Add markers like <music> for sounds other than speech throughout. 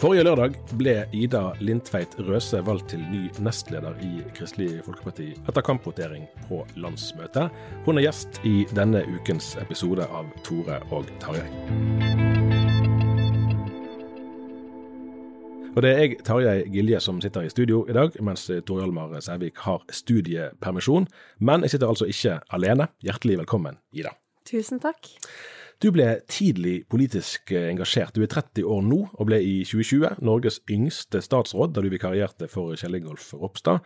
Forrige lørdag ble Ida Lindtveit Røse valgt til ny nestleder i Kristelig Folkeparti etter kampvotering på landsmøtet. Hun er gjest i denne ukens episode av Tore og Tarjei. Og Det er jeg, Tarjei Gilje, som sitter i studio i dag, mens Tor Hjalmar Sævik har studiepermisjon. Men jeg sitter altså ikke alene. Hjertelig velkommen, Ida. Tusen takk. Du ble tidlig politisk engasjert. Du er 30 år nå, og ble i 2020 Norges yngste statsråd da du vikarierte for Kjell Ingolf Ropstad.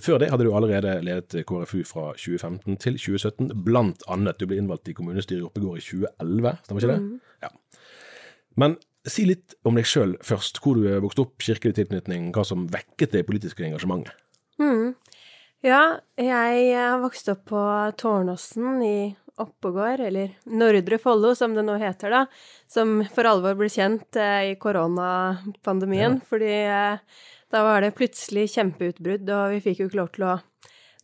Før det hadde du allerede ledet KrFU fra 2015 til 2017, blant annet. Du ble innvalgt i kommunestyret i Oppegård i 2011, stemmer ikke det? Mm. Ja. Men si litt om deg sjøl først. Hvor du vokste opp, kirkelig tilknytning, hva som vekket det politiske engasjementet? Mm. Ja, jeg har vokst opp på Tårnåsen i Oppegård, eller Nordre Follo som det nå heter, da, som for alvor ble kjent eh, i koronapandemien, Ja. fordi eh, da var det plutselig kjempeutbrudd, og vi fikk jo ikke lov til å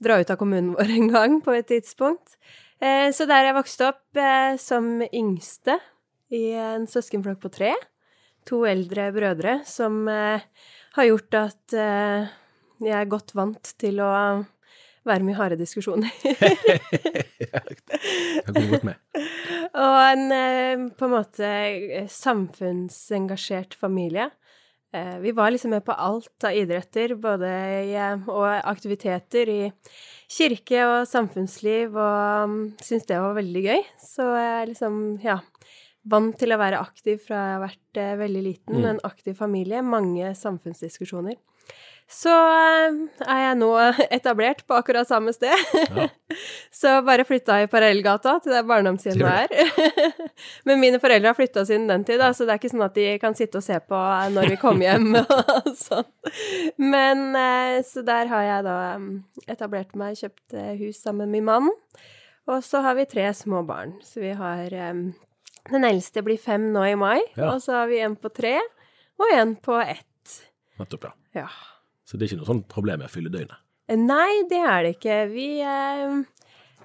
dra ut av kommunen <laughs> vår engang på et tidspunkt. Eh, så der jeg vokste opp eh, som yngste i en søskenflokk på tre, to eldre brødre, som eh, har gjort at eh, jeg er godt vant til å være med i harde diskusjoner. Jeg har gått med. Og en eh, på en måte eh, samfunnsengasjert familie. Eh, Vi var liksom med på alt av idretter, både i, og aktiviteter i kirke og samfunnsliv, og mm, syntes det var veldig gøy. Så jeg liksom, ja, vant til å være aktiv fra jeg har vært veldig liten. Mm. En aktiv familie, mange samfunnsdiskusjoner. Så eh, er jeg nå <laughs> etablert på akkurat samme sted. Ja. <laughs> Så bare flytta i Parallellgata til det barndomshjemmet er. <laughs> Men mine foreldre har flytta siden den tid, da, så det er ikke sånn at de kan sitte og se på når vi kommer hjem og sånn. Men eh, så der har jeg da etablert meg, kjøpt eh, hus sammen med min mann. Og så har vi tre små barn. Så vi har Den eldste blir fem nå i mai, Ja. og så har vi en på tre og en på ett. Nettopp, ja. Ja. Så det er ikke noe sånn problem med å fylle døgnet. Nei, det er det ikke. Vi eh,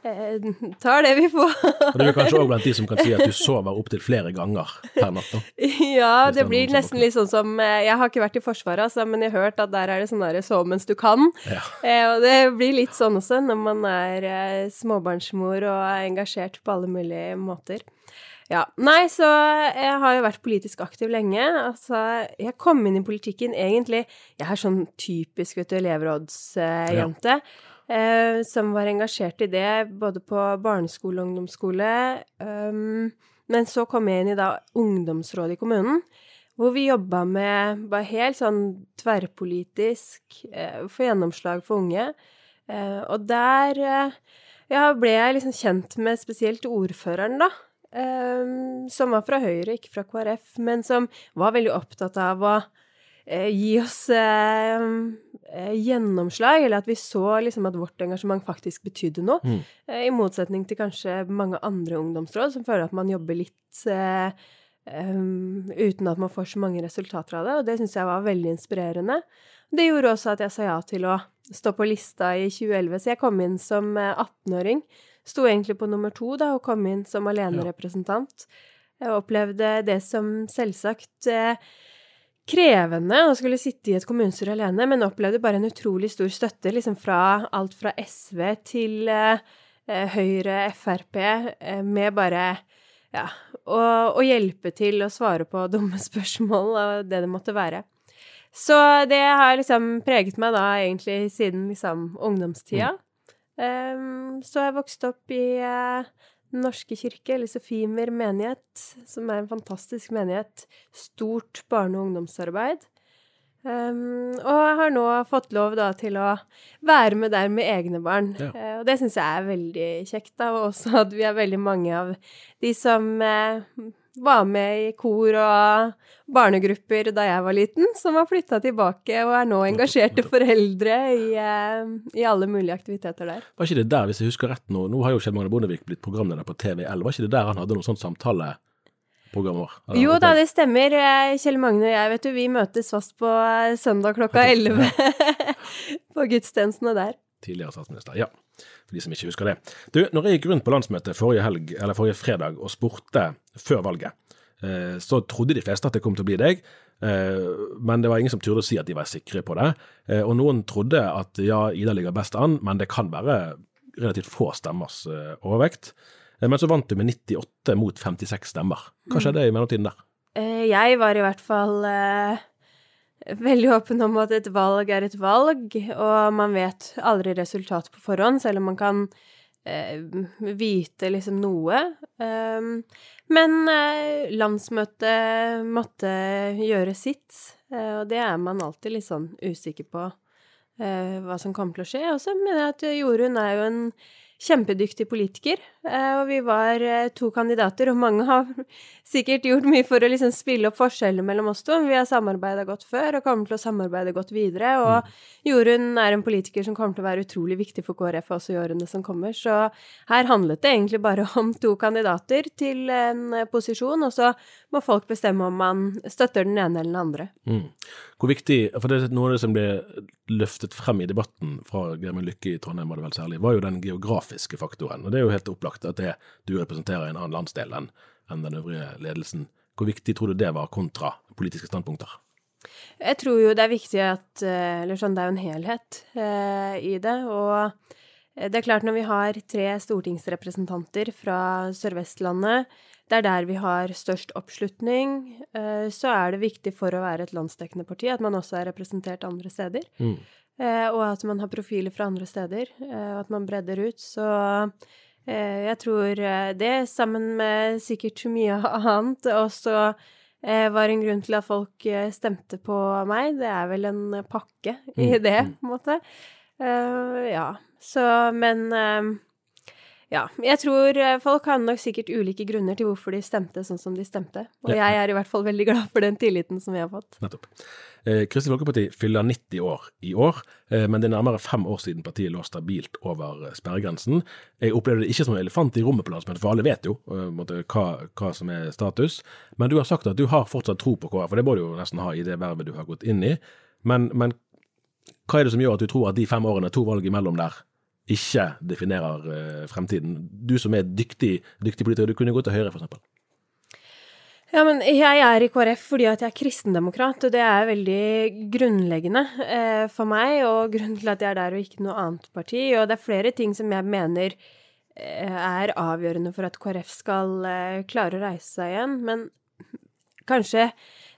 eh, tar det vi får. Og du er kanskje òg blant de som kan si at du sover opptil flere ganger per natt. da. <laughs> ja, det det blir nesten litt sånn som eh, Jeg har ikke vært i Forsvaret, altså, men jeg har hørt at der er det sånn derre sov mens du kan. Ja. Eh, og det blir litt sånn også når man er eh, småbarnsmor og er engasjert på alle mulige måter. Ja. Nei, så jeg har jo vært politisk aktiv lenge. Altså, jeg kom inn i politikken egentlig Jeg er sånn typisk, vet du, elevrådsjente. Eh, som var engasjert i det både på barneskole og ungdomsskole. Um, men så kom jeg inn i da ungdomsrådet i kommunen, hvor vi jobba med bare helt sånn tverrpolitisk eh, få gjennomslag for unge. Eh, og der eh, ja, ble jeg liksom kjent med spesielt ordføreren, da. Eh, som var fra Høyre, ikke fra KrF, men som var veldig opptatt av å eh, gi oss eh, eh, gjennomslag, eller at vi så liksom at vårt engasjement faktisk betydde noe. Mm. Eh, I motsetning til kanskje mange andre ungdomsråd som føler at man jobber litt eh, um, uten at man får så mange resultater av det, og det syns jeg var veldig inspirerende. Det gjorde også at jeg sa ja til å stå på lista i 2011, så jeg kom inn som 18-åring. Sto egentlig på nummer to da, og kom inn som alenerepresentant. Jeg opplevde det som selvsagt eh, krevende å skulle sitte i et kommunestyre alene, men opplevde bare en utrolig stor støtte liksom fra alt fra SV til eh, eh Høyre, Frp, eh, med bare ja, å, å, hjelpe til å svare på <laughs> dumme spørsmål og det det måtte være. Så det har liksom preget meg da egentlig siden liksom ungdomstida. Mm. Um, så jeg vokste opp i uh, den norske kirke, eller Sofimer menighet, som er en fantastisk menighet. Stort barne- og ungdomsarbeid. Um, og jeg har nå fått lov da til å være med der med egne barn. Ja. Uh, og det syns jeg er veldig kjekt, da. Og også at vi er veldig mange av de som uh, var med i kor og barnegrupper da jeg var liten, som har flytta tilbake og er nå engasjerte foreldre i, eh, i, alle mulige aktiviteter der. Var ikke det der, hvis jeg husker rett nå, nå har jo Kjell Magne Bondevik blitt programleder på TVL, var ikke det der han hadde noen samtale? Programmer, Jo da, det stemmer. Eh, Kjell Magne og jeg, vet du, vi møtes fast på eh, søndag klokka 11 <laughs> på gudstjenestene der. Tidligere statsminister, ja for de som ikke husker det. Du, når jeg gikk rundt på landsmøtet forrige, helg, eller forrige fredag og spurte før valget, eh, så trodde de fleste at det kom til å bli deg, eh, men det var ingen som turde å si at de var sikre på det. Eh, og noen trodde at ja, Ida ligger best an, men det kan være relativt få stemmers overvekt. Men så vant du med 98 mot 56 stemmer. Hva skjedde i mellomtiden der? Jeg var i hvert fall veldig åpen om at et valg er et valg, og man vet aldri resultatet på forhånd, selv om man kan eh, vite liksom noe. Um, men eh, landsmøtet måtte gjøre sitt, eh, og det er man alltid litt sånn usikker på eh, hva som kommer til å skje. Og så mener jeg at Jorunn er jo en kjempedyktig politiker, eh, og vi var eh, to kandidater, og mange har sikkert gjort mye for å liksom spille opp forskjellene mellom oss to. Vi har samarbeida godt før og kommer til å samarbeide godt videre, og mm. Jorunn er en politiker som kommer til å være utrolig viktig for KrF også i årene som kommer, så her handlet det egentlig bare <laughs> om to kandidater til en eh, posisjon, og så må folk bestemme om man støtter den ene eller den andre. Mm. Hvor viktig, for det er noe av det som ble løftet frem i debatten fra Gjermund Lykke i Trondheim, var det vel særlig, var jo den geografiske faktoren. Og det er jo helt opplagt at det du representerer en annen landsdel enn enn den øvrige ledelsen. Hvor viktig tror du det var kontra politiske standpunkter? Jeg tror jo det er viktig at eh, Eller sånn, det er jo en helhet eh, i det. Og det er klart, når vi har tre stortingsrepresentanter fra Sør-Vestlandet, det er der vi har størst oppslutning, eh, så er det viktig for å være et landsdekkende parti at man også er representert andre steder. Mm. Eh, og at man har profiler fra andre steder, eh, og at man bredder ut. Så jeg tror det, sammen med sikkert mye annet, også var en grunn til at folk stemte på meg. Det er vel en pakke i mm, det, mm. på en måte. Ja. Så, men ja. Jeg tror eh, folk har nok sikkert ulike grunner til hvorfor de stemte sånn som de stemte. Og ja. jeg er i hvert fall veldig glad for den tilliten som vi har fått. Nettopp. Eh, Kristelig Folkeparti fyller 90 år i år, eh, men det er nærmere fem år siden partiet lå stabilt over eh, sperregrensen. Jeg opplevde det ikke som en elefant i rommet på landsmøtet, for alle vet jo uh, måtte, hva, hva, som er status. Men du har sagt at du har fortsatt tro på KrF, for det må du jo nesten ha i det vervet du har gått inn i. Men, men hva er det som gjør at du tror at de fem årene, to valg imellom der, ikke definerer uh, fremtiden. Du som er dyktig, dyktig politiker, du kunne gå til Høyre, f.eks. Ja, men jeg er i KrF fordi at jeg er kristendemokrat, og det er veldig grunnleggende eh, for meg, og grunnen til at jeg er der og ikke noe annet parti. Og det er flere ting som jeg mener eh, er avgjørende for at KrF skal eh, klare å reise seg igjen. Men kanskje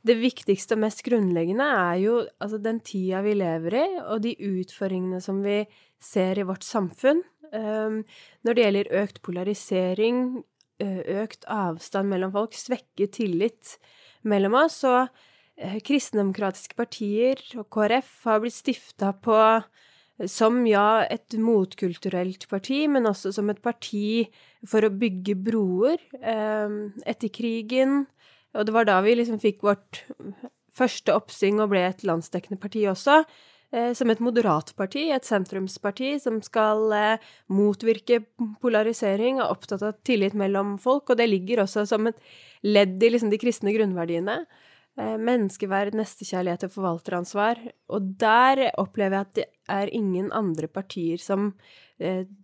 det viktigste og mest grunnleggende er jo altså den tida vi lever i, og de utfordringene som vi ser i vårt samfunn. Um, når det gjelder økt polarisering, økt avstand mellom folk, svekke tillit mellom oss, så uh, kristendemokratiske partier og KrF har blitt stifta på som ja, et motkulturelt parti, men også som et parti for å bygge broer um, etter krigen. Og det var da vi liksom fikk vårt første oppsving og ble et landsdekkende parti også. Eh, som et moderat parti, et sentrumsparti som skal eh, motvirke polarisering, og opptatt av tillit mellom folk, og det ligger også som et ledd i liksom de kristne grunnverdiene. Eh, menneskeverd, nestekjærlighet og forvalteransvar. Og der opplever jeg at det er ingen andre partier som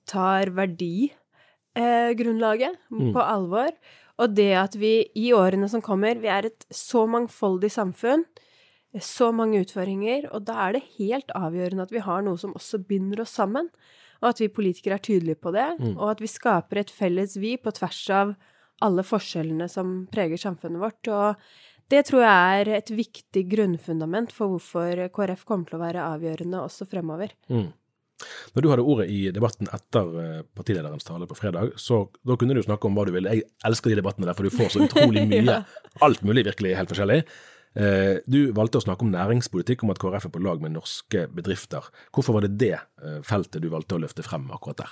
tar verdigrunnlaget mm. på alvor. Og det at vi i årene som kommer Vi er et så mangfoldig samfunn. Så mange utfordringer. Og da er det helt avgjørende at vi har noe som også binder oss sammen. Og at vi politikere er tydelige på det. Mm. Og at vi skaper et felles vi på tvers av alle forskjellene som preger samfunnet vårt. Og det tror jeg er et viktig grunnfundament for hvorfor KrF kommer til å være avgjørende også fremover. Mm. Når du hadde ordet i debatten etter eh, partilederens tale på fredag, så da kunne du snakke om hva du ville. Jeg elsker de debattene der, for du får så <laughs> utrolig mye. ja. Alt mulig virkelig helt forskjellig. Eh, du valgte å snakke om næringspolitikk, om at KrF er på lag med norske bedrifter. Hvorfor var det det eh, feltet du valgte å løfte frem akkurat der?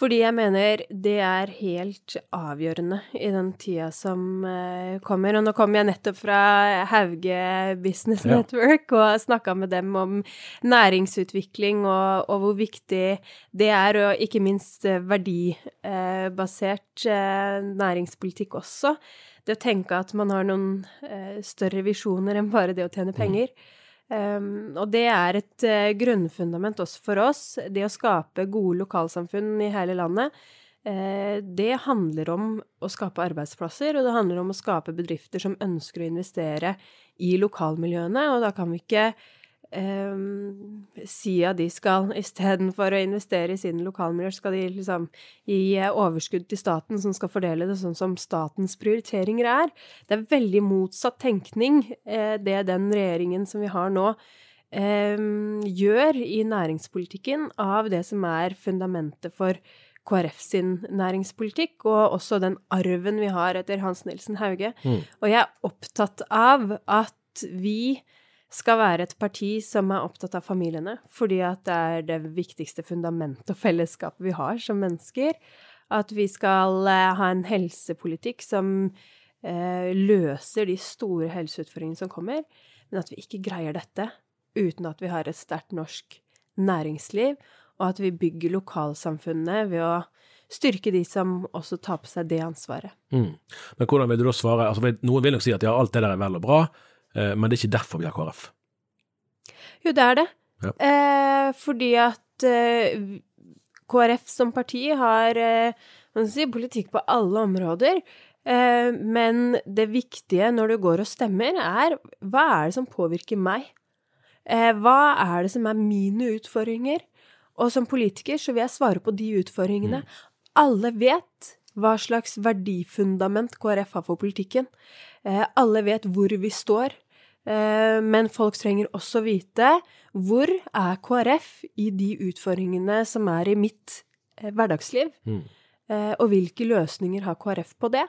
Fordi jeg mener det er helt avgjørende i den tida som uh, kommer. Og nå kommer jeg nettopp fra Hauge Business. Network og snakka med dem om næringsutvikling og, og, hvor viktig det er, og ikke minst verdibasert næringspolitikk også. Det å tenke at man har noen uh, større visjoner enn bare det å tjene mm. penger. Um, og det er et uh, grunnfundament også for oss. Det å skape gode lokalsamfunn i hele landet. Uh, det handler om å skape arbeidsplasser, og det handler om å skape bedrifter som ønsker å investere i lokalmiljøene. Og da kan vi ikke um, si at de skal istedenfor å investere i sine lokalmiljøer, skal de liksom gi overskudd til staten som skal fordele det sånn som statens prioriteringer er. Det er veldig motsatt tenkning, eh, det den regjeringen som vi har nå, eh, gjør i næringspolitikken av det som er fundamentet for KrF sin næringspolitikk, og også den arven vi har etter Hans Nilsen Hauge. Mm. Og jeg er opptatt av at vi skal være et parti som er opptatt av familiene, fordi at det er det viktigste fundamentet og fellesskapet vi har som mennesker. At vi skal eh, ha en helsepolitikk som eh, løser de store helseutfordringene som kommer, men at vi ikke greier dette uten at vi har et sterkt norsk næringsliv, og at vi bygger lokalsamfunnene ved å styrke de som også tar på seg det ansvaret. Mm. Men hvordan vil du da svare? Altså, noen vil nok si at ja, alt det der er vel og bra, men det er ikke derfor vi har KrF. Jo, det er det. Ja. Eh, fordi at eh, KrF som parti har eh, man si, politikk på alle områder. Eh, men det viktige når du går og stemmer, er hva er det som påvirker meg? Eh, hva er det som er mine utfordringer? Og som politiker så vil jeg svare på de utfordringene. Mm. Alle vet hva slags verdifundament KrF har for politikken. Eh, alle vet hvor vi står. Eh, men folk trenger også vite hvor er KrF i de utfordringene som er i mitt eh, hverdagsliv? Mm. Og hvilke løsninger har KrF på det?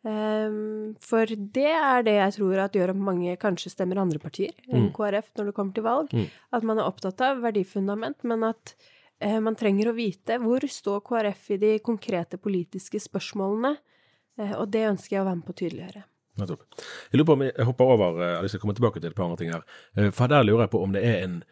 For det er det jeg tror at gjør at mange kanskje stemmer andre partier enn mm. KrF når det kommer til valg. Mm. At man er opptatt av verdifundament, men at man trenger å vite hvor står KrF i de konkrete politiske spørsmålene. Og det ønsker jeg å være med på å tydeliggjøre. Nettopp. Jeg lurer på om jeg hopper over eh, jeg skal komme tilbake til et par andre ting her. Eh, for der lurer jeg på om det er en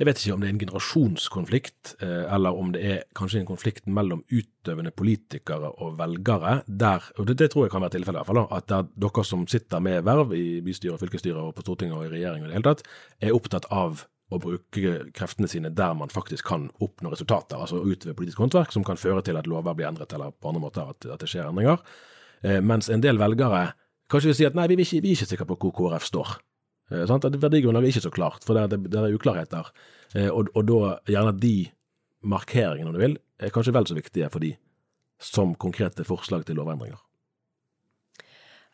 jeg vet ikke om det er en generasjonskonflikt, eh, eller om det er kanskje en konflikt mellom utøvende politikere og velgere. Der, og det, det tror jeg kan være tilfellet, i hvert fall, at der dere som sitter med verv i bystyre, fylkesstyret og på Stortinget og i regjering i det hele tatt, er opptatt av å bruke kreftene sine der man faktisk kan oppnå resultater. Altså utøve politisk håndverk som kan føre til at lover blir endret, eller på andre måter at, at det skjer endringer. Mens en del velgere Kanskje vi sier at nei, vi vi er ikke sikre på hvor KrF står. Eh, sant? At Verdigrunnlaget er ikke så klart, for det, det, det er uklarheter. Eh, og, og, da gjerne de markeringene, om du vil, er kanskje vel så viktige for de som konkrete forslag til lovendringer.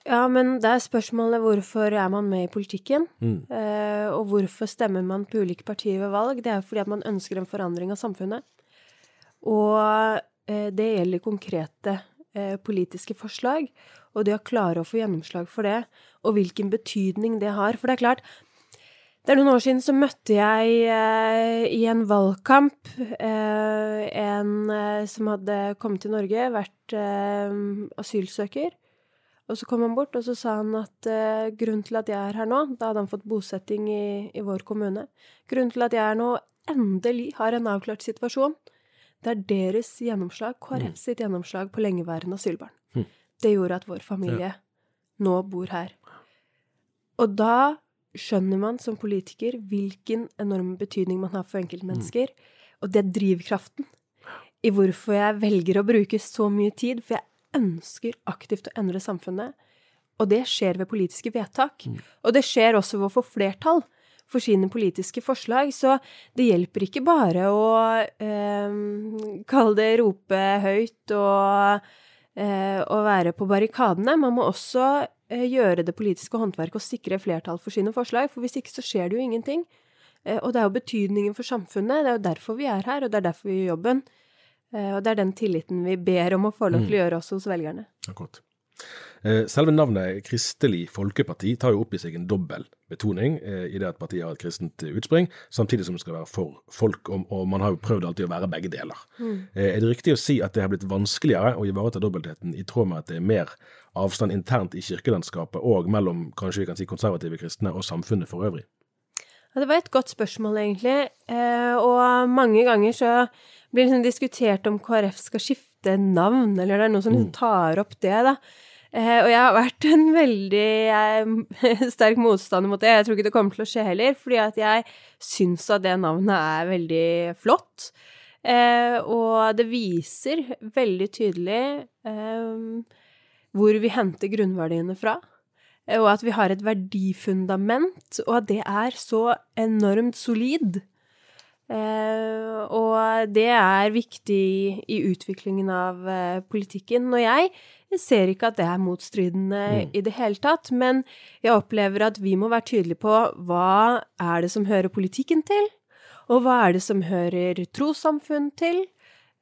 Ja, men det er spørsmålet hvorfor er man med i politikken? Mm. Eh, og hvorfor stemmer man på ulike partier ved valg? Det er fordi at man ønsker en forandring av samfunnet. Og eh, det gjelder konkrete politiske forslag og det å klare å få gjennomslag for det, og hvilken betydning det har. For det er klart, det er noen år siden så møtte jeg eh, i en valgkamp eh, en eh, som hadde kommet til Norge, vært eh, asylsøker. Og så kom han bort, og så sa han at eh, grunnen til at jeg er her nå Da hadde han fått bosetting i, i vår kommune. Grunnen til at jeg er nå endelig har en avklart situasjon, det er deres gjennomslag, KrF mm. sitt gjennomslag på lengeværende asylbarn. Mm det gjorde at vår familie ja. nå bor her. Og da skjønner man som politiker hvilken enorm betydning man har for enkeltmennesker. Og det er drivkraften i hvorfor jeg velger å bruke så mye tid, for jeg ønsker aktivt å endre samfunnet. Og det skjer ved politiske vedtak. Og det skjer også ved å få flertall for sine politiske forslag. Så det hjelper ikke bare å eh, kalle det rope høyt og, eh, og være på barrikadene. Man må også eh, gjøre det politiske håndverket og sikre flertall for sine forslag, for hvis ikke så skjer det jo ingenting. Eh, og det er jo betydningen for samfunnet, det er jo derfor vi er her, og det er derfor vi gjør jobben. Eh, og det er den tilliten vi ber om å få lov til å gjøre også hos velgerne. Akkurat. Eh, Selve navnet Kristelig Folkeparti tar jo opp i seg en dobbel betoning eh, i det at partiet har et kristent utspring, samtidig som det skal være for folk, og, man har jo prøvd alltid å være begge deler. Mm. Er det riktig å si at det har blitt vanskeligere å ivareta dobbeltheten i tråd med at det er mer avstand internt i kirkelandskapet og mellom kanskje vi kan si konservative kristne og samfunnet for øvrig? Ja, det var et godt spørsmål, egentlig. Eh, og mange ganger så blir det liksom diskutert om KrF skal skifte navn, eller det er noen som liksom tar opp det, da. Eh, og jeg har vært en veldig eh, <laughs> sterk motstander mot det. Jeg tror ikke det kommer til å skje heller, fordi at jeg syns at det navnet er veldig flott. Eh, og det viser veldig tydelig eh, hvor vi henter grunnverdiene fra. eh, Og at vi har et verdifundament, og at det er så enormt solid. Eh, og det er viktig i utviklingen av eh, politikken. Og jeg ser ikke at det er motstridende i det hele tatt, men jeg opplever at vi må være tydelige på hva er det som hører politikken til, og hva er det som hører trossamfunn til.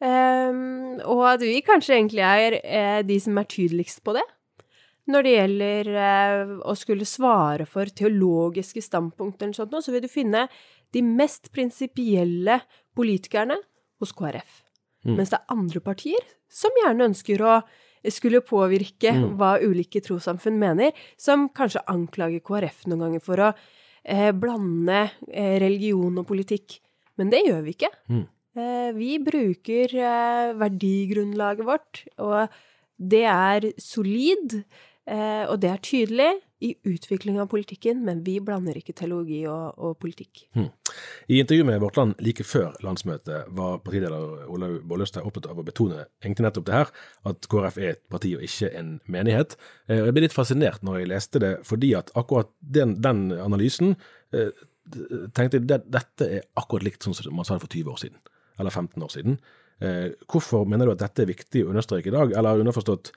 Eh, og at vi kanskje egentlig er eh, de som er tydeligst på det. Når det gjelder å skulle svare for teologiske standpunkter, eller sånt, så vil du finne de mest prinsipielle politikerne hos KrF. Mens det er andre partier som gjerne ønsker å skulle påvirke hva ulike trossamfunn mener, som kanskje anklager KrF noen ganger for å eh, blande eh, religion og politikk. Men det gjør vi ikke. Eh, vi bruker eh, verdigrunnlaget vårt, og det er solid, eh, og det er tydelig i utvikling av politikken, men vi blander ikke teologi og, og politikk. I intervjuet med Vårt Land like før landsmøtet var partileder Olaug Bollestad opptatt av å betone egentlig nettopp det her, at KrF er et parti og ikke en menighet. Eh, Jeg ble litt fascinert når jeg leste det, fordi at akkurat den, den analysen eh, tenkte jeg at dette er akkurat likt sånn som man sa det for 20 år siden, eller 15 år siden. Eh, hvorfor mener du at dette er viktig å understreke i dag, eller underforstått,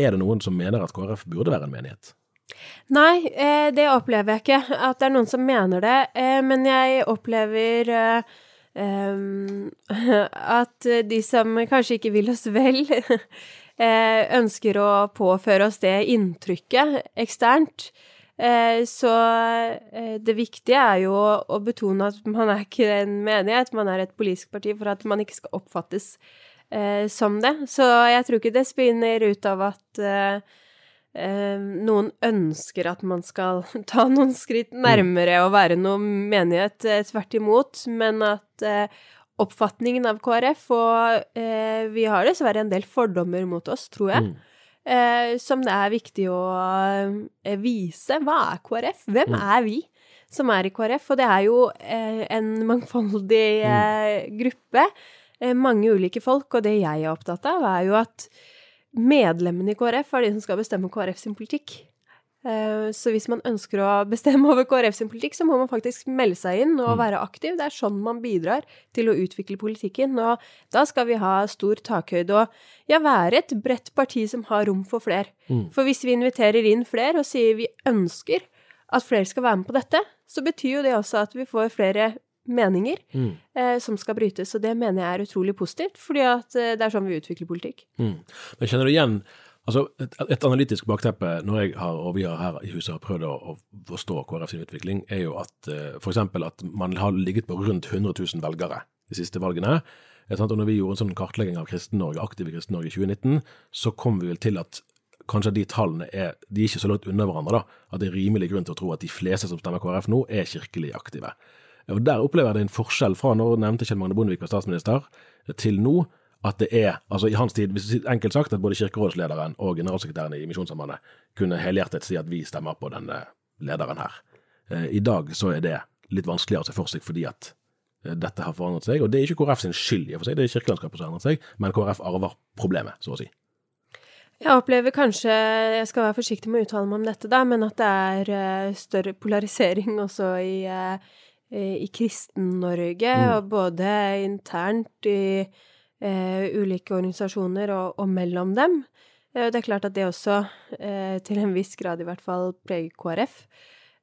er det noen som mener at KrF burde være en menighet? Nei, eh, det opplever jeg ikke, at det er noen som mener det. Eh, men jeg opplever eh, <laughs> at de som kanskje ikke vil oss vel, <laughs> ønsker å påføre oss det inntrykket eksternt. Så det viktige er jo å, betone at man er ikke en menighet, man er et politisk parti for at man ikke skal oppfattes som det. Så jeg tror ikke det spinner ut av at noen ønsker at man skal <laughs> ta noen skritt nærmere og være noen menighet, eh, tvert imot, men at eh, oppfatningen av KrF, og eh, vi har dessverre en del fordommer mot oss, tror jeg, eh, som det er viktig å eh, vise. Hva er KrF? Hvem er vi som er i KrF? Og det er jo en mangfoldig eh, gruppe, mange ulike folk, og det jeg er opptatt av, er jo at medlemmene i KrF er de som skal bestemme KrF sin politikk. Eh, Så hvis man ønsker å bestemme over KrF sin politikk, så må man faktisk melde seg inn og være aktiv. Det er sånn man bidrar til å utvikle politikken. Og da skal vi ha stor takhøyde og ja, være et bredt parti som har rom for flere. For hvis vi inviterer inn flere og sier vi ønsker at flere skal være med på dette, så betyr jo det også at vi får flere meninger eh, som skal brytes. Og det mener jeg er utrolig positivt, fordi at eh, det er sånn vi utvikler politikk. Mm. Men kjenner du igjen altså et, et analytisk bakteppe når jeg har, og vi har her i huset har prøvd å, å forstå KrF sin utvikling, er jo at f.eks. for eksempel at man har ligget på rundt 100 000 velgere de siste valgene. Eh. Og når vi gjorde en sånn kartlegging av Kristen-Norge, aktive Kristen-Norge i 2019, så kom vi vel til at kanskje de tallene er de er ikke så langt unna hverandre. da, At det er rimelig grunn til å tro at de fleste som stemmer KrF nå, er kirkelig aktive. Og Der opplever jeg det en forskjell fra når nevnte Kjell Magne Bondevik var statsminister, til nå at det er, altså i hans tid, enkelt sagt, at både kirkerådslederen og generalsekretæren i Misjonssambandet kunne helhjertet si at vi stemmer på denne lederen her. I dag så er det litt vanskeligere å se for seg fordi at dette har forandret seg. Og det er ikke KrF sin skyld, i og for seg, det er kirkelandskapet som har endret seg, men KrF arver problemet, så å si. Jeg opplever kanskje, jeg skal være forsiktig med å uttale meg om dette, da, men at det er uh, større polarisering også i, i Kristen-Norge, mm. og både internt i eh, ulike organisasjoner og, og, mellom dem. det er klart at det også, til en viss grad i hvert fall, preger KrF.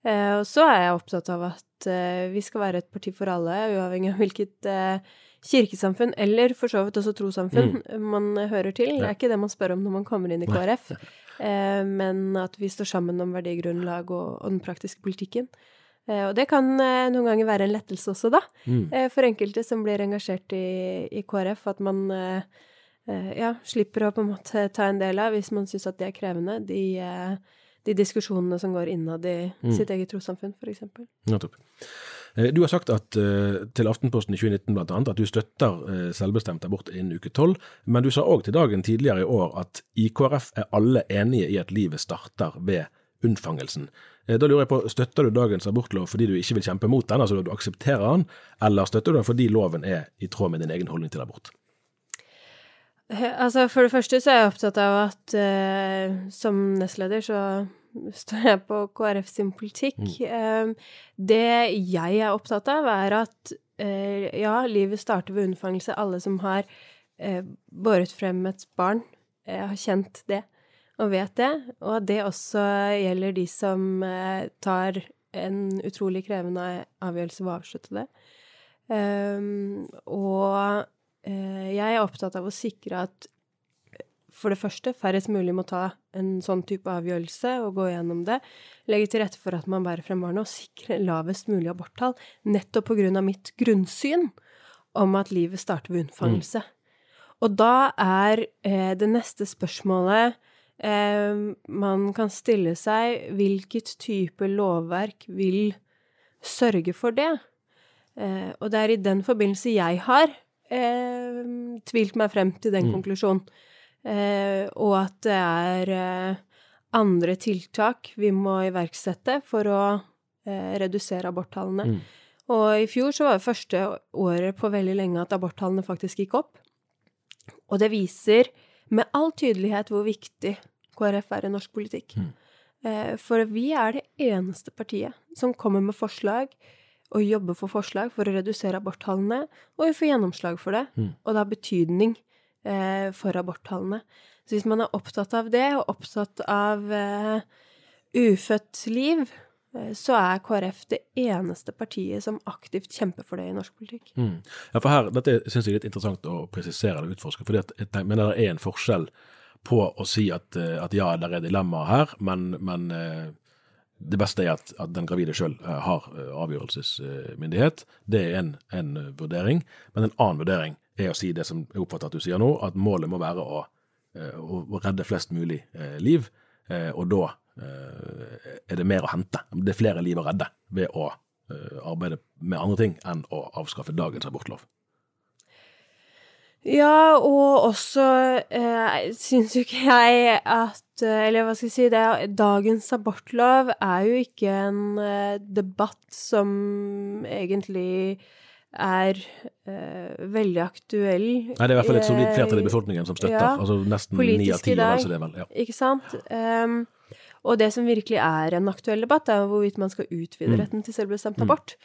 og så er jeg opptatt av at vi skal være et parti for alle, uavhengig av hvilket kirkesamfunn, eller for så vidt også trossamfunn, mm. <laughs> man hører til. Det er ikke det man spør om når man kommer inn i KrF, eh, men at vi står sammen om verdigrunnlag og, og den praktiske politikken. Eh, og det kan eh, noen ganger være en lettelse også, da, mm. Eh, for enkelte som blir engasjert i, i KrF, at man ja, slipper å på en måte ta en del av, hvis man syns at det er krevende, de, de diskusjonene som går innad i mm. sitt eget trossamfunn, f.eks. Nettopp. Du har sagt at, til Aftenposten i 2019 blant annet, at du støtter selvbestemt abort innen uke tolv, men du sa òg til dagen tidligere i år at i KrF er alle enige i at livet starter ved unnfangelsen. Da lurer jeg på, Støtter du dagens abortlov fordi du ikke vil kjempe mot den, altså du aksepterer den, eller støtter du den fordi loven er i tråd med din egen holdning til abort? Altså, For det første så er jeg opptatt av at uh, som nestleder så står jeg på KrF sin politikk. Mm. Det jeg er opptatt av, er at uh, ja, livet starter ved unnfangelse. Alle som har eh, båret frem et barn, eh, har kjent det og vet det. Og at det også gjelder de som tar en utrolig krevende avgjørelse ved å avslutte det. Og jeg er opptatt av å sikre at for det første, færrest mulig må ta en sånn type avgjørelse og gå gjennom det. Legge til rette for at man bærer frem barnet, og sikre lavest mulig aborttall. Nettopp på grunn av mitt grunnsyn om at livet starter ved unnfangelse. Mm. Og da er eh, det neste spørsmålet eh, man kan stille seg, hvilket type lovverk vil sørge for det? Eh, og det er i den forbindelse jeg har eh, tvilt meg frem til den mm. konklusjonen. Eh, og at det er eh, andre tiltak vi må iverksette for å eh, redusere aborttallene. Mm. Og i fjor så var det første året på veldig lenge at aborttallene faktisk gikk opp. Og det viser med all tydelighet hvor viktig KrF er i norsk politikk. Mm. For vi er det eneste partiet som kommer med forslag og jobber for forslag for å redusere aborttallene, og vi får gjennomslag for det. Mm. Og det har betydning eh, for aborttallene. Så hvis man er opptatt av det, og opptatt av eh, ufødt liv, eh, så er KrF det eneste partiet som aktivt kjemper for det i norsk politikk. Mm. Ja, for her, Dette syns jeg er litt interessant å presisere og utforske. fordi at, jeg mener det er en forskjell på å si at, eh, at ja, det er dilemmaer her, men, men eh, det beste er at, at den gravide sjøl har avgjørelsesmyndighet. Det er en, en, vurdering. Men en annen vurdering er å si det som jeg oppfatter at du sier nå, at målet må være å, eh, å, redde flest mulig eh, liv. Eh, og da er det mer å hente. Det er flere liv å redde ved å arbeide med andre ting enn å avskaffe dagens abortlov. Ja, og også eh, syns jo ikke jeg at Eller hva skal jeg si det, Dagens abortlov er jo ikke en eh, debatt som egentlig er eh, veldig aktuell. Nei, det er i hvert fall et solid flertall i befolkningen som støtter. Ja, altså nesten ni av ti. Ja. Ikke sant. Um, og det som virkelig er en aktuell debatt, er hvorvidt man skal utvide mm. retten til selvbestemt mm. abort.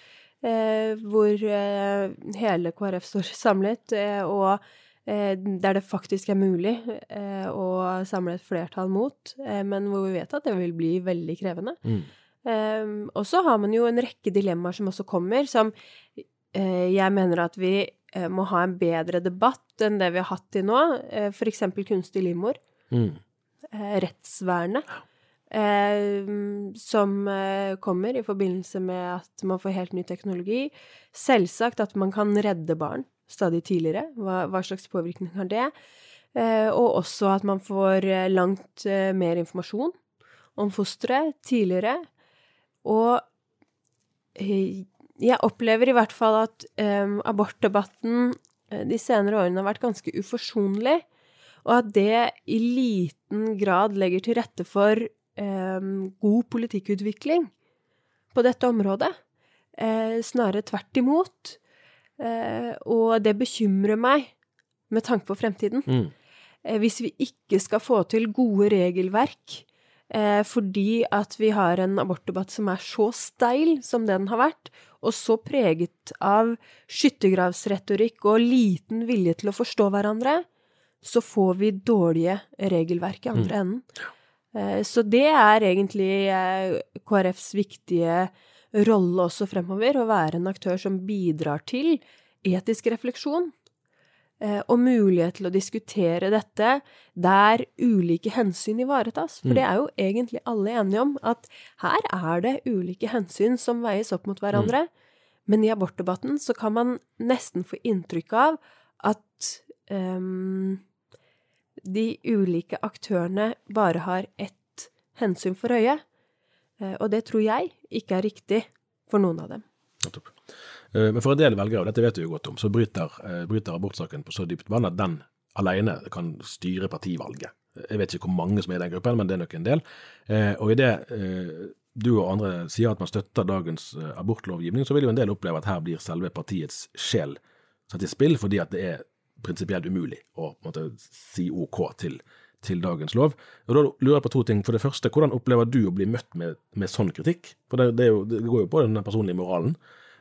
Uh, hvor eh, hele KrF står <laughs> samlet, og der det faktisk er mulig å samle et flertall mot, men hvor vi vet at det vil bli veldig krevende. Mm. Um, og så har man jo en rekke dilemmaer som også kommer, som Eh, jeg mener at vi eh, må ha en bedre debatt enn det vi har hatt til nå, eh, for eksempel kunstig livmor. Mm. Rettsvernet. Som kommer i forbindelse med at man får helt ny teknologi. Selvsagt at man kan redde barn stadig tidligere. Hva, hva slags påvirkning har det? og også at man får langt mer informasjon om fosteret tidligere. Og jeg opplever i hvert fall at um, abortdebatten eh, de senere årene har vært ganske uforsonlig, og at det i liten grad legger til rette for um, god politikkutvikling. på dette området. Eh, snarere tvert imot. Eh, og det bekymrer meg med tanke på fremtiden. Mm. Eh, hvis vi ikke skal få til gode regelverk eh, fordi at vi har en abortdebatt som er så steil som den har vært, og så preget av skyttergravsretorikk og liten vilje til å forstå hverandre, så får vi dårlige regelverk i andre enden. Eh, Så det er egentlig eh, KrFs viktige rolle også fremover, å være en aktør som bidrar til etisk refleksjon eh, og mulighet til å diskutere dette der ulike hensyn ivaretas. For det er jo egentlig alle enige om, at her er det ulike hensyn som veies opp mot hverandre. Men i abortdebatten så kan man nesten få inntrykk av at ehm, de ulike aktørene bare har ett hensyn for øye. Eh, Og det tror jeg ikke er riktig for noen av dem. Eh, Men for en del velgere, og dette vet vi jo godt om, så bryter, eh, bryter abortsaken på så dypt vann at den alene kan styre partivalget. Jeg vet ikke hvor mange som er i den gruppen, men det er nok en del. Og i det du og andre sier at man støtter dagens abortlovgivning, så vil jo en del oppleve at her blir selve partiets sjel satt i spill, fordi at det er prinsipielt umulig å måte, si OK til, til dagens lov. Og Da lurer jeg på to ting. For det første, hvordan opplever du å bli møtt med, med sånn kritikk? For det, det, jo, det går jo på den personlige moralen.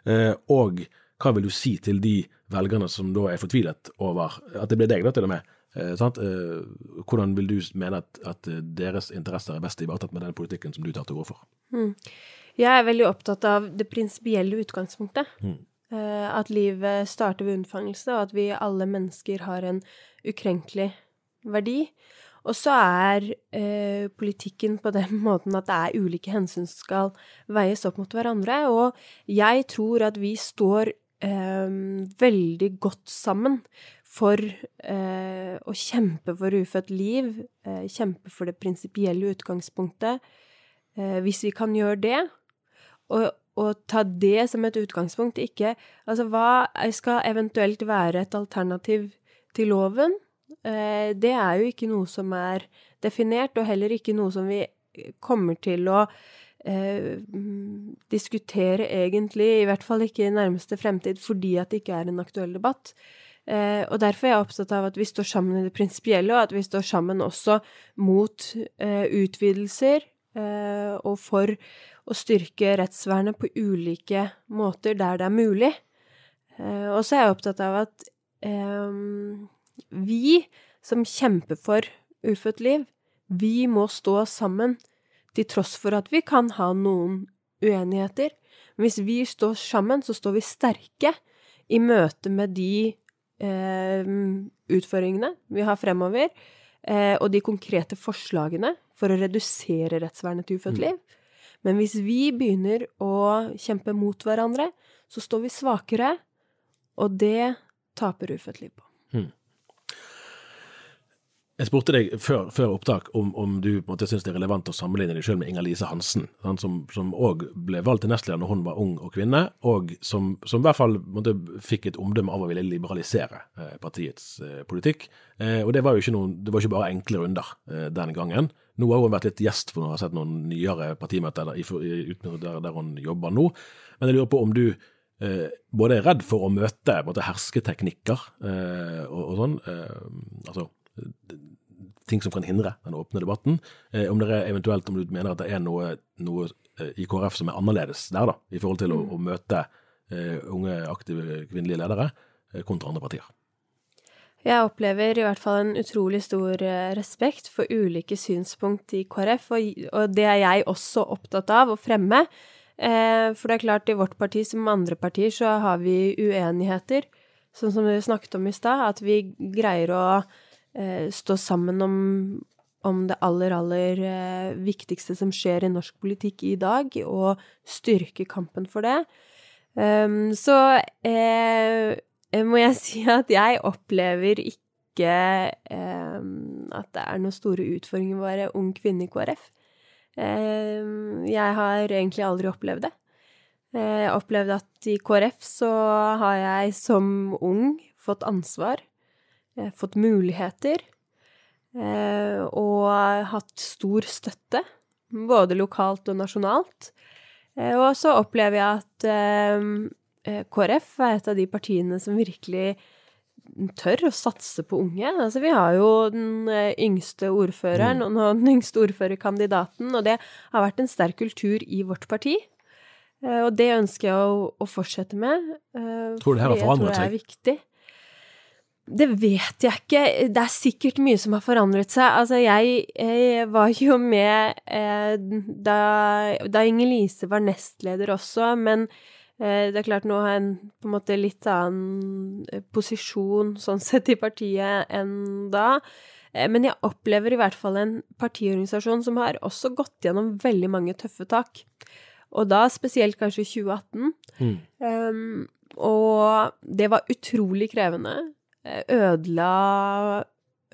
Eh, og hva vil du si til de velgerne som da er fortvilet over at det ble deg, da, til og med? Eh? Eh, hvordan vil du mene at, at deres interesser er best ivaretatt med den politikken som du tar til orde for? Jeg er veldig opptatt av det prinsipielle utgangspunktet. Eh, At livet starter ved unnfangelse, og at vi alle mennesker har en ukrenkelig verdi. Og så er eh, politikken på den <laughs> måten at det er ulike hensyn som skal veies opp mot hverandre. Og jeg tror at vi står eh, veldig godt sammen for eh, å kjempe for ufødt liv, eh, kjempe for det prinsipielle utgangspunktet. Eh, hvis vi kan gjøre det, og, og ta det som et utgangspunkt, ikke Altså, hva skal eventuelt være et alternativ til loven? Eh, det er jo ikke noe som er definert, og heller ikke noe som vi kommer til å eh, diskutere egentlig, i hvert fall ikke i nærmeste fremtid, fordi at det ikke er en aktuell debatt. Eh, og derfor er jeg opptatt av at vi står sammen i det prinsipielle, og at vi står sammen også mot eh, utvidelser eh, og for å styrke rettsvernet på ulike måter der det er mulig. Eh, og så er jeg opptatt av at eh, vi som kjemper for ufødt liv, vi må stå sammen til tross for at vi kan ha noen uenigheter. Men hvis vi står sammen, så står vi sterke i møte med de eh, utfordringene vi har fremover, eh, og de konkrete forslagene for å redusere rettsvernet til ufødt liv. Men hvis vi begynner å kjempe mot hverandre, så står vi svakere, og det taper ufødt liv på. Jeg spurte deg før, før opptak om, om du på en måte syns det er relevant å sammenligne deg selv med Inger-Lise Hansen, sant, som òg ble valgt til nestleder når hun var ung og kvinne, og som, som i hvert fall måte, fikk et omdømme av å ville liberalisere eh, partiets eh, politikk. Eh, og det var jo ikke, noen, det var ikke bare enkle runder eh, den gangen. Nå har hun vært litt gjest for jeg har sett noen nyere partimøter der, i, der, der hun jobber nå. Men jeg lurer på om du eh, både er redd for å møte måte, hersketeknikker eh, og, og sånn, eh, altså ting som kan hindre den åpne debatten. Eh, om det er eventuelt om du mener at det er noe, noe eh, i KrF som er annerledes der, da, i forhold til å, å møte eh, unge, aktive kvinnelige ledere eh, kontra andre partier. Jeg opplever i hvert fall en utrolig stor eh, respekt for ulike synspunkt i KrF, og, og det er jeg også opptatt av å fremme. Eh, for det er klart, i vårt parti som andre partier så har vi uenigheter, sånn som vi snakket om i stad, at vi greier å stå sammen om, om det aller, aller eh, viktigste som skjer i norsk politikk i dag, og styrke kampen for det. Um, så eh, må jeg <laughs> si at jeg opplever ikke eh, at det er noen store utfordringer å være ung kvinne i KrF. Eh, jeg har egentlig aldri opplevd det. Eh, Jeg opplevde at i KrF så har jeg som ung fått ansvar, eh, fått muligheter, eh, og hatt stor støtte, både lokalt og nasjonalt. Eh, og så opplever jeg at eh, KrF er et av de partiene som virkelig tør å satse på unge. Altså, vi har jo den yngste ordføreren mm. og den yngste ordførerkandidaten, og det har vært en sterk kultur i vårt parti. Og det ønsker jeg å, å fortsette med. Tror du det her har forandret seg? Det er viktig. Det vet jeg ikke. Det er sikkert mye som har forandret seg. Altså, jeg, jeg var jo med eh, da, da Inger-Lise var nestleder også, men eh, det er klart nå har jeg en på en måte litt annen eh, posisjon sånn sett i partiet enn da. Eh, men jeg opplever i hvert fall en partiorganisasjon som har også gått gjennom veldig mange tøffe tak. Og da spesielt kanskje 2018. Mm. Um, og det var utrolig krevende. Eh, ødela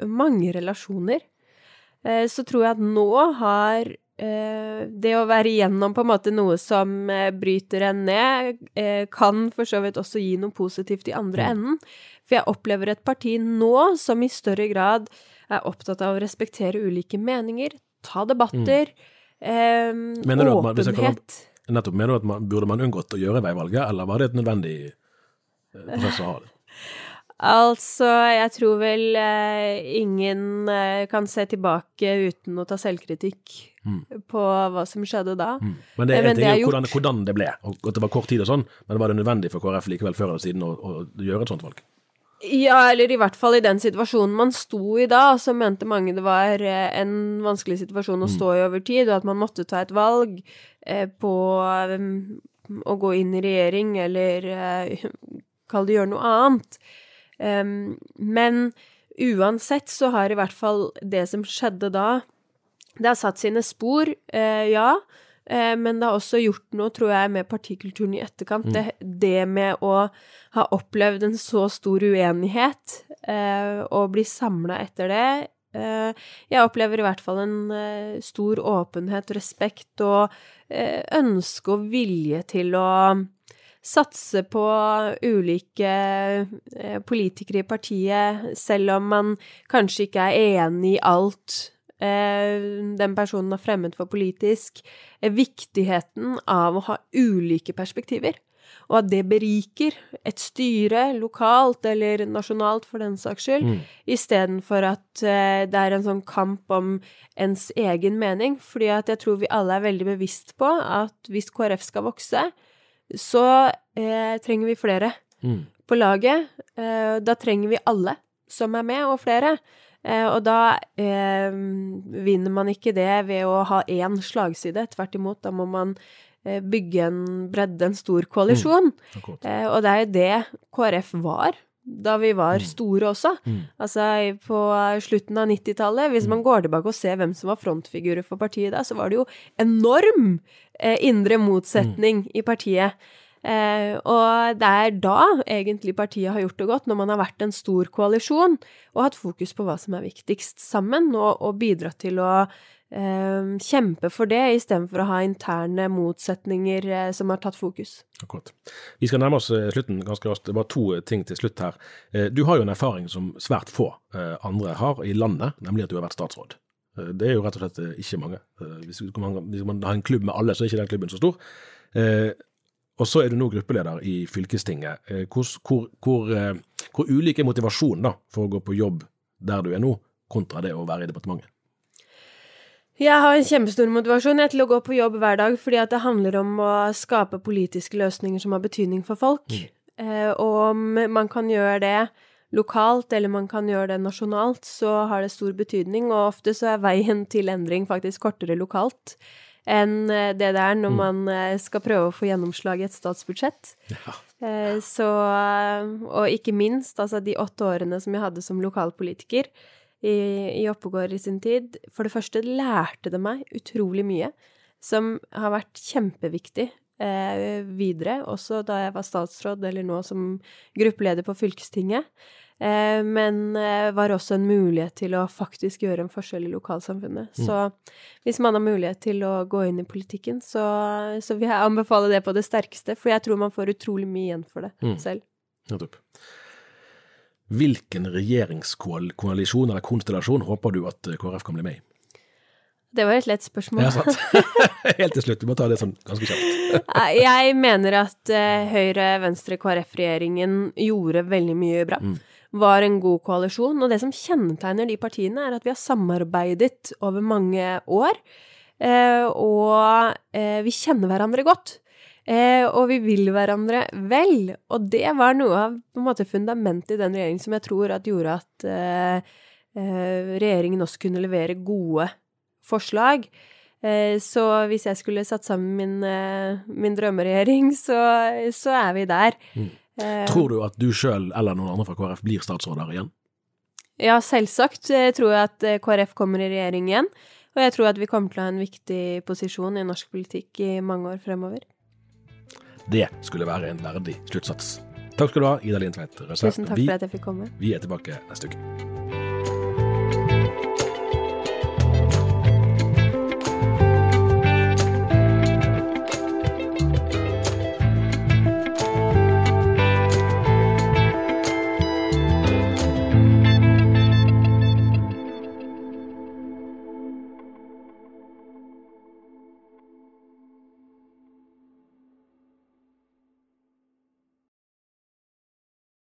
mange relasjoner. Eh, så tror jeg at nå har eh, det å være igjennom på en måte noe som bryter en ned, kan for så vidt også gi noe positivt i andre mm. enden. For jeg opplever et parti nå som i større grad er opptatt av å respektere ulike meninger, ta debatter, mm. eh, åpenhet. Nettopp. Mener du at man, burde man unngått å gjøre veivalget, eller var det et nødvendig prosess å ha det? Altså, jeg tror vel eh, ingen eh, kan se tilbake uten å ta selvkritikk mm. på hva som skjedde da. Mm. Men det, er en ting er hvordan, hvordan, det ble, og at det var kort tid og sånn, men var det nødvendig for KrF likevel før eller siden å, å, gjøre et sånt valg? Ja, eller i hvert fall i den situasjonen man sto i da, så mente mange det var eh, en vanskelig situasjon å mm. stå i over tid, og at man måtte ta et valg eh, på å gå inn i regjering eller eh, <laughs> kall det gjøre noe annet. Men uansett så har i hvert fall det som skjedde da, det har satt sine spor, uh, ja. Uh, men det har også gjort noe, tror jeg, med partikulturen i etterkant. Mm. Det, det, med å ha opplevd en så stor uenighet, eh, og bli samla etter det Jeg opplever i hvert fall en stor åpenhet, respekt og ønske og vilje til å satse på ulike eh, politikere i partiet, selv om man kanskje ikke er enig i alt eh, den personen har fremmet for politisk, er viktigheten av å ha ulike perspektiver. Og at det beriker et styre, lokalt eller nasjonalt for den saks skyld, mm. istedenfor at eh, det er en sånn kamp om ens egen mening. Fordi at jeg tror vi alle er veldig bevisst på at hvis KrF skal vokse, så eh, trenger vi flere mm. på laget. Eh, da trenger vi alle som er med, og flere. Eh, og da eh, vinner man ikke det ved å ha én slagside. Tvert imot, da må man eh, bygge en bredde, en stor koalisjon. Mm. Eh, og det er jo det KrF var da vi var mm. store også. Mm. Altså på slutten av 90-tallet. Hvis mm. man går tilbake og ser hvem som var frontfigurer for partiet da, så var det jo enorm eh, indre motsetning mm. i partiet. Eh, og det er da egentlig partiet har gjort det godt, når man har vært en stor koalisjon og hatt fokus på hva som er viktigst sammen, og, og bidratt til å eh, kjempe for det, istedenfor å ha interne motsetninger eh, som har tatt fokus. Akkurat. Vi skal nærme oss eh, slutten ganske raskt. Var to eh, ting til slutt her. Du har jo en erfaring som svært få andre har i landet, nemlig at du har vært statsråd. Det er jo rett og slett ikke mange. Hvis man har en klubb med alle, så er ikke den klubben så stor. Og så er du nå gruppeleder i fylkestinget. Hvor, hvor, hvor, hvor ulik er motivasjonen for å gå på jobb der du er nå, kontra det å være i departementet? Jeg har en kjempestor motivasjon til å gå på jobb hver dag, fordi at det handler om å skape politiske løsninger som har betydning for folk. Mm. Eh, og om man kan gjøre det lokalt, eller man kan gjøre det nasjonalt, så har det stor betydning. Og ofte så er veien til endring faktisk kortere lokalt enn eh, det det er når mm. man eh, skal prøve å få gjennomslag i et statsbudsjett. Ja. Så Og ikke minst, altså de åtte årene som jeg hadde som lokalpolitiker i, i Oppegård i sin tid. For det første lærte det meg utrolig mye, som har vært kjempeviktig eh, videre, også da jeg var statsråd, eller nå som gruppeleder på fylkestinget. Eh, men eh, var også en mulighet til å faktisk gjøre en forskjell i lokalsamfunnet. Mm. Så hvis man har mulighet til å gå inn i politikken, så, så, vil jeg anbefale det på det sterkeste, for jeg tror man får utrolig mye igjen for det mm. selv. Nettopp. Hvilken regjeringskoalisjon eller konstellasjon håper du at KrF kan bli med i? Det var et lett spørsmål. Ja, sant. <laughs> Helt til slutt, vi må ta det sånn ganske kjapt. Jeg mener at uh, Høyre-Venstre-KrF-regjeringen gjorde veldig mye bra. Mm. Var en god koalisjon. Og det som kjennetegner de partiene, er at vi har samarbeidet over mange år. Uh, og uh, vi kjenner hverandre godt. Og vi vil hverandre vel. Og det var noe av på en måte, fundamentet i den regjeringen som jeg tror at gjorde at regjeringen også kunne levere gode forslag. Eh, så hvis jeg skulle satt sammen min, eh, min drømmeregjering, så, så, er vi der. Mm. Eh, tror du at du sjøl eller noen andre fra KrF blir statsråder igjen? Ja, selvsagt jeg tror jeg at KrF kommer i regjering igjen. Og jeg tror at vi kommer til å ha en viktig posisjon i norsk politikk i mange år fremover. Det skulle være en verdig sluttsats. Takk skal du ha, Ida Lien Tveit Tusen takk for at jeg fikk komme. Vi er tilbake neste uke.